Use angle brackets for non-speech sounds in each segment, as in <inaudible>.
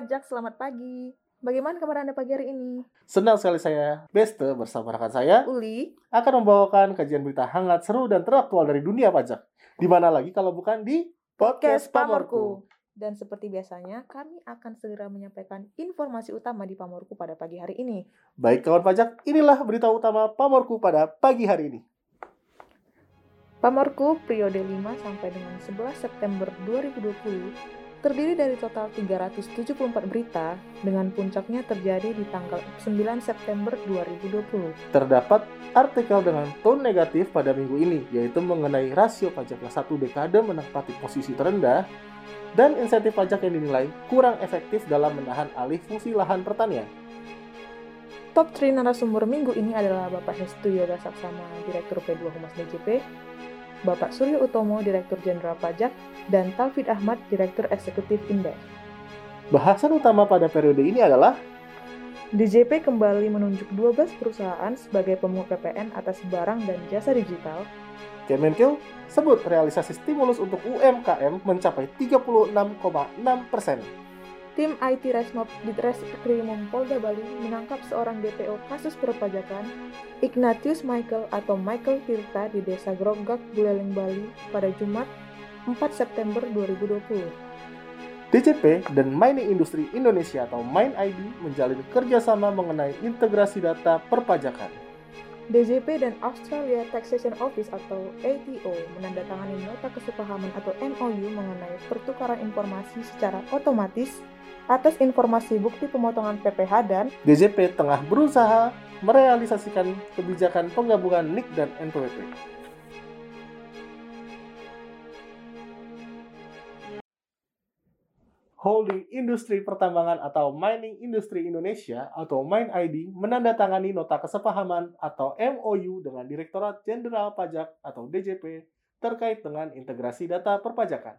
pajak, selamat pagi. Bagaimana kabar Anda pagi hari ini? Senang sekali saya, Beste, bersama rekan saya, Uli, akan membawakan kajian berita hangat, seru, dan teraktual dari dunia pajak. Di mana lagi kalau bukan di Podcast Pamorku. Dan seperti biasanya, kami akan segera menyampaikan informasi utama di Pamorku pada pagi hari ini. Baik kawan pajak, inilah berita utama Pamorku pada pagi hari ini. Pamorku periode 5 sampai dengan 11 September 2020 terdiri dari total 374 berita dengan puncaknya terjadi di tanggal 9 September 2020. Terdapat artikel dengan tone negatif pada minggu ini, yaitu mengenai rasio pajak yang satu dekade menempati posisi terendah dan insentif pajak yang dinilai kurang efektif dalam menahan alih fungsi lahan pertanian. Top 3 narasumber minggu ini adalah Bapak Hestu Yoga Saksama, Direktur P2 Humas DJP, Bapak Suryo Utomo, Direktur Jenderal Pajak, dan Talfid Ahmad, Direktur Eksekutif Indef. Bahasan utama pada periode ini adalah DJP kembali menunjuk 12 perusahaan sebagai pemungut PPN atas barang dan jasa digital. Kemenkeu sebut realisasi stimulus untuk UMKM mencapai 36,6 persen. Tim IT Resmob di Treskrimum Polda Bali menangkap seorang DPO kasus perpajakan Ignatius Michael atau Michael Tirta di Desa Grogak, Buleleng, Bali pada Jumat 4 September 2020. DJP dan Mining Industri Indonesia atau Mine ID menjalin kerjasama mengenai integrasi data perpajakan. DJP dan Australia Taxation Office atau ATO menandatangani nota kesepahaman atau MOU mengenai pertukaran informasi secara otomatis atas informasi bukti pemotongan PPh dan DJP tengah berusaha merealisasikan kebijakan penggabungan NIK dan NPWP. Holding Industri Pertambangan atau Mining Industri Indonesia atau Mine ID menandatangani nota kesepahaman atau MOU dengan Direktorat Jenderal Pajak atau DJP terkait dengan integrasi data perpajakan.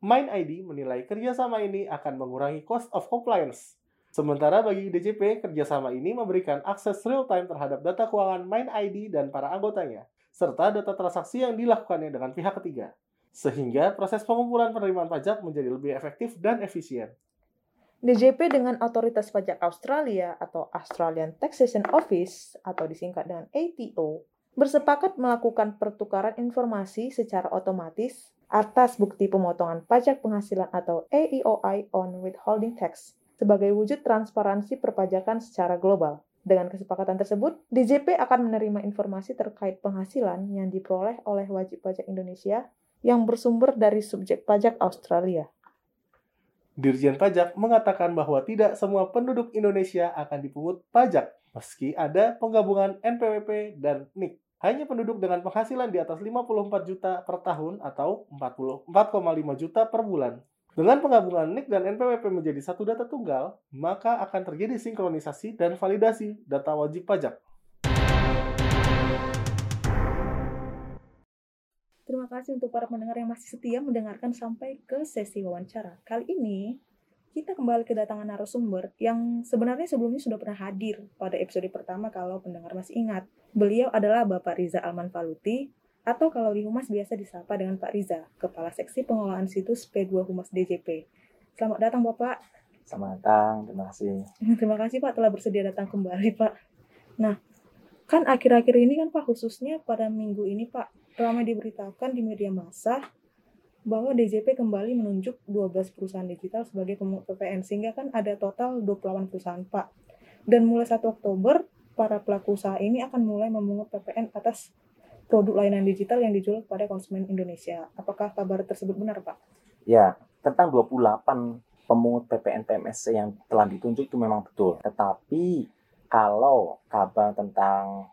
Mine ID menilai kerjasama ini akan mengurangi cost of compliance. Sementara bagi DJP, kerjasama ini memberikan akses real-time terhadap data keuangan Mine ID dan para anggotanya, serta data transaksi yang dilakukannya dengan pihak ketiga sehingga proses pengumpulan penerimaan pajak menjadi lebih efektif dan efisien. DJP dengan Otoritas Pajak Australia atau Australian Taxation Office atau disingkat dengan ATO bersepakat melakukan pertukaran informasi secara otomatis atas bukti pemotongan pajak penghasilan atau AEOI on withholding tax sebagai wujud transparansi perpajakan secara global. Dengan kesepakatan tersebut, DJP akan menerima informasi terkait penghasilan yang diperoleh oleh wajib pajak Indonesia yang bersumber dari subjek pajak Australia. Dirjen Pajak mengatakan bahwa tidak semua penduduk Indonesia akan dipungut pajak, meski ada penggabungan NPWP dan NIK. Hanya penduduk dengan penghasilan di atas 54 juta per tahun atau 44,5 juta per bulan. Dengan penggabungan NIK dan NPWP menjadi satu data tunggal, maka akan terjadi sinkronisasi dan validasi data wajib pajak. Terima kasih untuk para pendengar yang masih setia mendengarkan sampai ke sesi wawancara. Kali ini kita kembali kedatangan narasumber yang sebenarnya sebelumnya sudah pernah hadir pada episode pertama kalau pendengar masih ingat. Beliau adalah Bapak Riza Alman Faluti atau kalau di Humas biasa disapa dengan Pak Riza, Kepala Seksi Pengelolaan Situs P2 Humas DJP. Selamat datang Bapak. Selamat datang, terima kasih. <laughs> Terima kasih Pak telah bersedia datang kembali Pak. Nah, kan akhir-akhir ini kan Pak khususnya pada minggu ini Pak ramai diberitakan di media massa bahwa DJP kembali menunjuk 12 perusahaan digital sebagai pemungut PPN sehingga kan ada total 28 perusahaan Pak. Dan mulai 1 Oktober para pelaku usaha ini akan mulai memungut PPN atas produk layanan digital yang dijual kepada konsumen Indonesia. Apakah kabar tersebut benar, Pak? Ya, tentang 28 pemungut PPN PMS yang telah ditunjuk itu memang betul. Tetapi kalau kabar tentang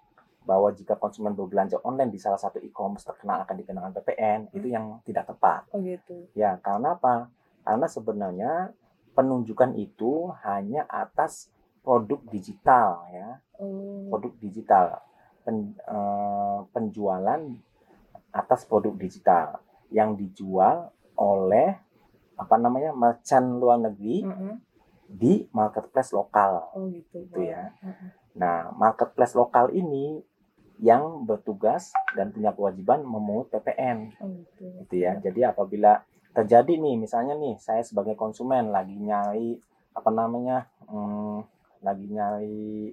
bahwa jika konsumen berbelanja online di salah satu e-commerce terkenal akan dikenakan PPN hmm. itu yang tidak tepat. Oh gitu. Ya, karena apa? Karena sebenarnya penunjukan itu hanya atas produk digital ya. Oh. Produk digital. Pen, eh, penjualan atas produk digital yang dijual oleh apa namanya merchant luar negeri Mm -hmm. Di marketplace lokal. Oh gitu. Gitu ya. -hmm. Nah, marketplace lokal ini yang bertugas dan punya kewajiban memungut PPN. Oh, gitu. gitu ya. Jadi apabila terjadi nih misalnya nih saya sebagai konsumen lagi nyari apa namanya hmm, lagi nyari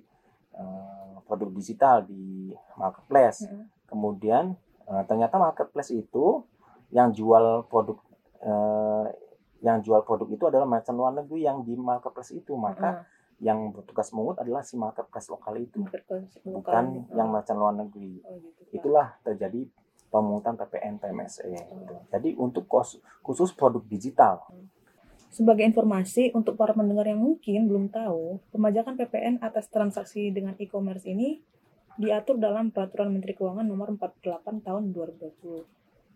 uh, produk digital di marketplace. Kemudian uh, ternyata marketplace itu yang jual produk uh, yang jual produk itu adalah merchant luar negeri yang di marketplace itu. Maka Ah, yang bertugas mengut adalah si marketplace lokal itu, marketplace bukan lokal. yang merchant luar negeri. oh gitu. Itulah terjadi pemungutan PPN PMSE. gitu. Jadi untuk kos- khusus produk digital Sebagai informasi untuk para pendengar yang mungkin belum tahu, pemajakan PPN atas transaksi dengan e-commerce ini diatur dalam Peraturan Menteri Keuangan Nomor 48 Tahun 2020.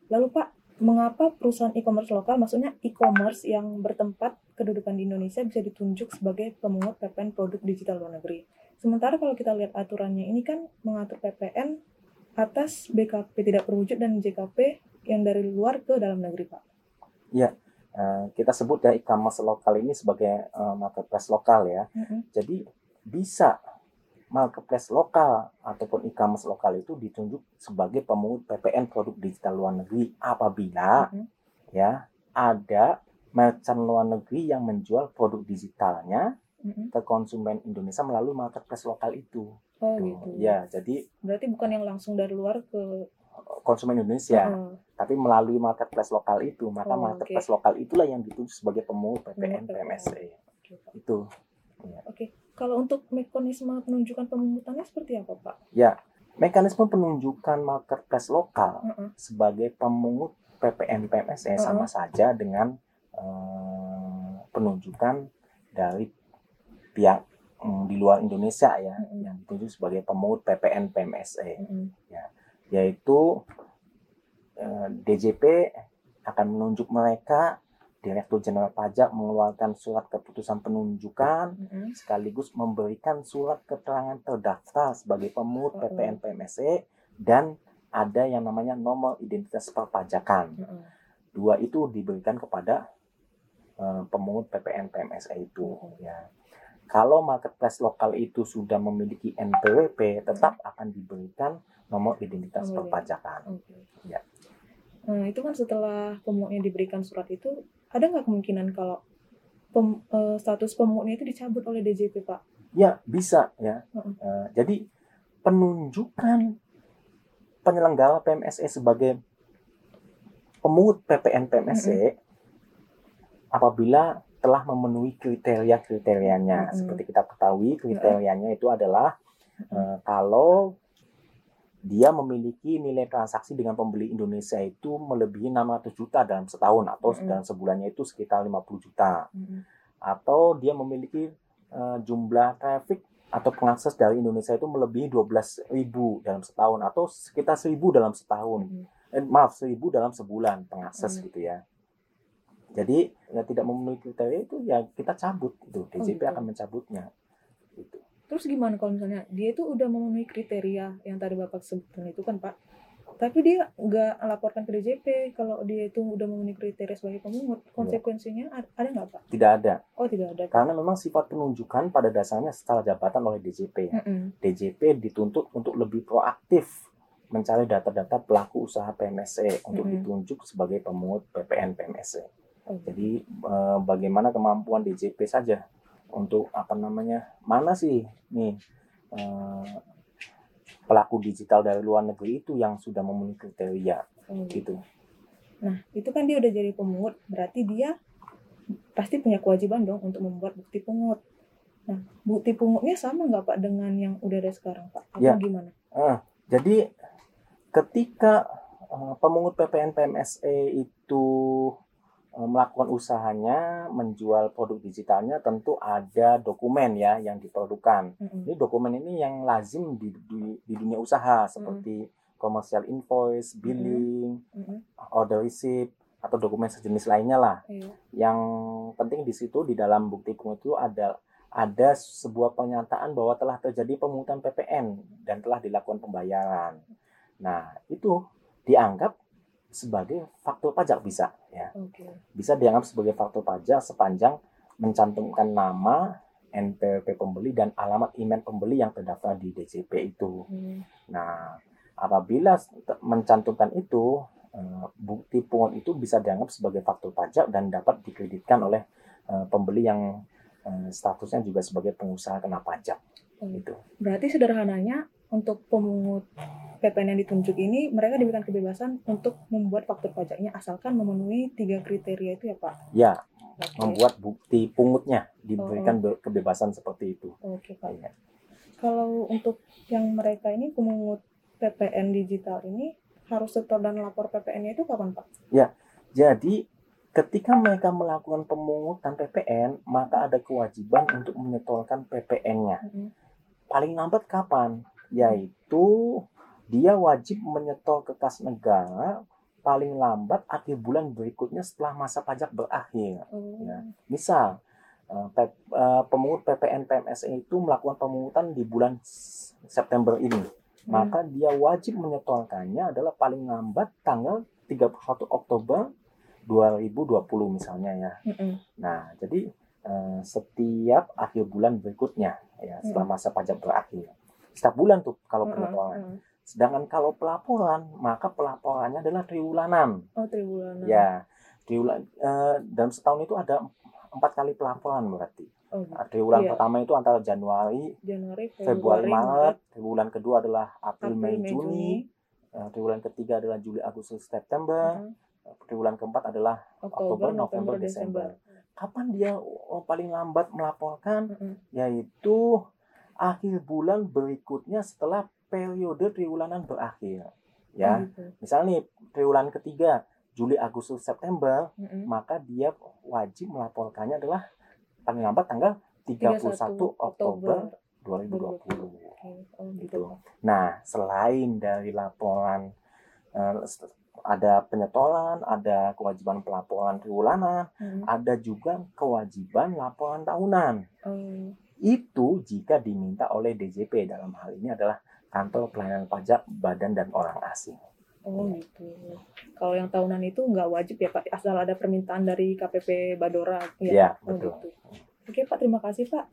Lalu Pak, mengapa perusahaan e-commerce lokal, maksudnya e-commerce yang bertempat kedudukan di Indonesia bisa ditunjuk sebagai pemungut PPN produk digital luar negeri? Sementara kalau kita lihat aturannya ini kan mengatur PPN atas BKP tidak terwujud dan JKP yang dari luar ke dalam negeri Pak. Eh, kita sebut ya e-commerce lokal ini sebagai eh, marketplace lokal ya. Mm-mm. Jadi bisa marketplace lokal ataupun e-commerce lokal itu ditunjuk sebagai pemungut PPN produk digital luar negeri apabila Mm-mm. ya ada merchant luar negeri yang menjual produk digitalnya Mm-mm. ke konsumen Indonesia melalui marketplace lokal itu. Oh Tuh, gitu. Ya, jadi Berarti bukan yang langsung dari luar ke konsumen Indonesia, Heeh. tapi melalui marketplace lokal itu, maka Oh, marketplace lokal itulah yang ditunjuk sebagai pemungut PPN. PMSE. Oke, Pak. Itu. Oke. Kalau untuk mekanisme penunjukan pemungutannya seperti apa, Pak? Mekanisme penunjukan marketplace lokal Heeh. sebagai pemungut PPN PMSE Uh-uh. sama saja dengan eh, penunjukan dari pihak mm, di luar Indonesia ya Mm-mm. yang ditunjuk sebagai pemungut PPN PMSE Mm-mm. yaitu eh, DJP akan menunjuk mereka Direktur Jenderal Pajak mengeluarkan surat keputusan penunjukan Mm-mm. sekaligus memberikan surat keterangan terdaftar sebagai pemungut Uh-uh. PPN PMSE dan ada yang namanya nomor identitas perpajakan. Heeh. Dua itu diberikan kepada eh, pemungut PPN PMSE itu Uh-uh. ya. Kalau marketplace lokal itu sudah memiliki NPWP, tetap akan diberikan nomor identitas Nomor perpajakan. Oke. Ya. Nah, itu kan setelah pemungutnya diberikan surat itu, ada nggak kemungkinan kalau pem- eh, status pemungutnya itu dicabut oleh DJP, Pak? Ya, bisa ya. Uh-uh. Eh, jadi penunjukan penyelenggara PMSE sebagai pemungut PPN PMSE apabila telah memenuhi kriteria-kriterianya. Mm-mm. Seperti kita ketahui, kriterianya itu adalah eh, kalau dia memiliki nilai transaksi dengan pembeli Indonesia itu melebihi 600 juta dalam setahun atau Mm-mm. dalam sebulannya itu sekitar 50 juta Mm-mm. atau dia memiliki eh, jumlah traffic atau pengakses dari Indonesia itu melebihi 12.000 dalam setahun atau sekitar 1.000 dalam setahun. Mm-mm. Eh, maaf, 1.000 dalam sebulan pengakses Hmm. gitu ya. Jadi ya tidak memenuhi kriteria itu ya kita cabut itu. DJP gitu. akan mencabutnya. Gitu. Terus gimana kalau misalnya dia itu udah memenuhi kriteria yang tadi Bapak sebutkan itu kan, Pak? Tapi dia nggak laporkan ke DJP kalau dia itu udah memenuhi kriteria sebagai pemungut. Konsekuensinya ad- ada nggak, Pak? Tidak ada. Oh, tidak ada. Karena memang sifat penunjukan pada dasarnya setelah jabatan oleh DJP. Mm-mm. DJP dituntut untuk lebih proaktif mencari data-data pelaku usaha PMSE untuk Mm-mm. ditunjuk sebagai pemungut PPN PMSE. Oh, Jadi eh, bagaimana kemampuan DJP saja untuk apa namanya mana sih nih eh, pelaku digital dari luar negeri itu yang sudah memenuhi kriteria oh, gitu. Nah, itu kan dia udah jadi pemungut, berarti dia pasti punya kewajiban dong untuk membuat bukti pungut. Nah, bukti pungutnya sama nggak Pak dengan yang udah ada sekarang Pak? Atau Ya. gimana? Jadi ketika eh, pemungut PPN PMSE itu melakukan usahanya menjual produk digitalnya tentu ada dokumen ya yang diperlukan. Mm-mm. Ini dokumen ini yang lazim di, di, di dunia usaha seperti commercial invoice, billing, Mm-mm. order receipt atau dokumen sejenis lainnya lah. Iya. Yang penting di situ di dalam bukti itu ada ada sebuah pernyataan bahwa telah terjadi pemungutan PPN dan telah dilakukan pembayaran. Nah, itu dianggap sebagai faktur pajak bisa ya. Oke. Bisa dianggap sebagai faktur pajak sepanjang mencantumkan nama, NPWP pembeli dan alamat email pembeli yang terdaftar di DJP itu. Hmm. Nah, apabila mencantumkan itu, eh, bukti pungut itu bisa dianggap sebagai faktur pajak dan dapat dikreditkan oleh eh, pembeli yang eh, statusnya juga sebagai pengusaha kena pajak Oh. gitu. Berarti sederhananya untuk pemungut PPN yang ditunjuk ini mereka diberikan kebebasan untuk membuat faktur pajaknya asalkan memenuhi tiga kriteria itu ya Pak. Ya, Oke. membuat bukti pungutnya diberikan be- kebebasan seperti itu. Oke Pak. Ya. Kalau untuk yang mereka ini pemungut PPN digital ini harus setor dan lapor PPN-nya itu kapan Pak? Jadi ketika mereka melakukan pemungutan PPN, maka ada kewajiban untuk menyetorkan PPN-nya. Mm-mm. Paling lambat kapan? Yaitu dia wajib menyetor ke kas negara paling lambat akhir bulan berikutnya setelah masa pajak berakhir. Oh. Ya. Misal eh, eh, pemungut PPN PMS itu melakukan pemungutan di bulan September ini, Hmm. maka dia wajib menyetorkannya adalah paling lambat tanggal 31 Oktober 2020 misalnya ya. Mm-mm. Nah, jadi eh, setiap akhir bulan berikutnya ya setelah masa pajak berakhir. Setiap bulan tuh kalau penyetoran. Mm-mm. Sedangkan kalau pelaporan, maka pelaporannya adalah triwulanan. Oh triwulan. Ya, triwulan eh, dalam setahun itu ada empat kali pelaporan berarti. Oh, gitu. Nah, Triwulan Iya. pertama itu antara Januari, Januari, Februari, Maret. Triwulan kedua adalah April, April, Mei, Mei, Juni. Eh, Triwulan ketiga adalah Juli, Agustus, September. Mm-mm. Triwulan keempat adalah Oktober, Oktober, November, November, Desember. kapan dia oh, paling lambat melaporkan Mm-mm. yaitu akhir bulan berikutnya setelah periode triwulanan berakhir. Ya, gitu. misalnya nih triwulan ketiga Juli, Agustus, September, Mm-mm. maka dia wajib melaporkannya adalah paling lambat tanggal 31 Oktober 2020. Oke. Oh gitu. Gitu. Nah, selain dari laporan eh, ada penyetoran, ada kewajiban pelaporan triwulanan, Mm-mm. ada juga kewajiban laporan tahunan. Oh, Itu jika diminta oleh DJP dalam hal ini adalah kantor pelayanan pajak badan dan orang asing. oh gitu. Kalau yang tahunan itu nggak wajib ya Pak, asal ada permintaan dari KPP Badora. Iya, Oh, betul. gitu. Oke Pak, terima kasih Pak.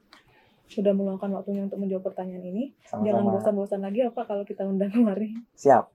Sudah meluangkan waktunya untuk menjawab pertanyaan ini. Jangan Sama-sama. bosan-bosan lagi ya Pak kalau kita undang kemari. Siap.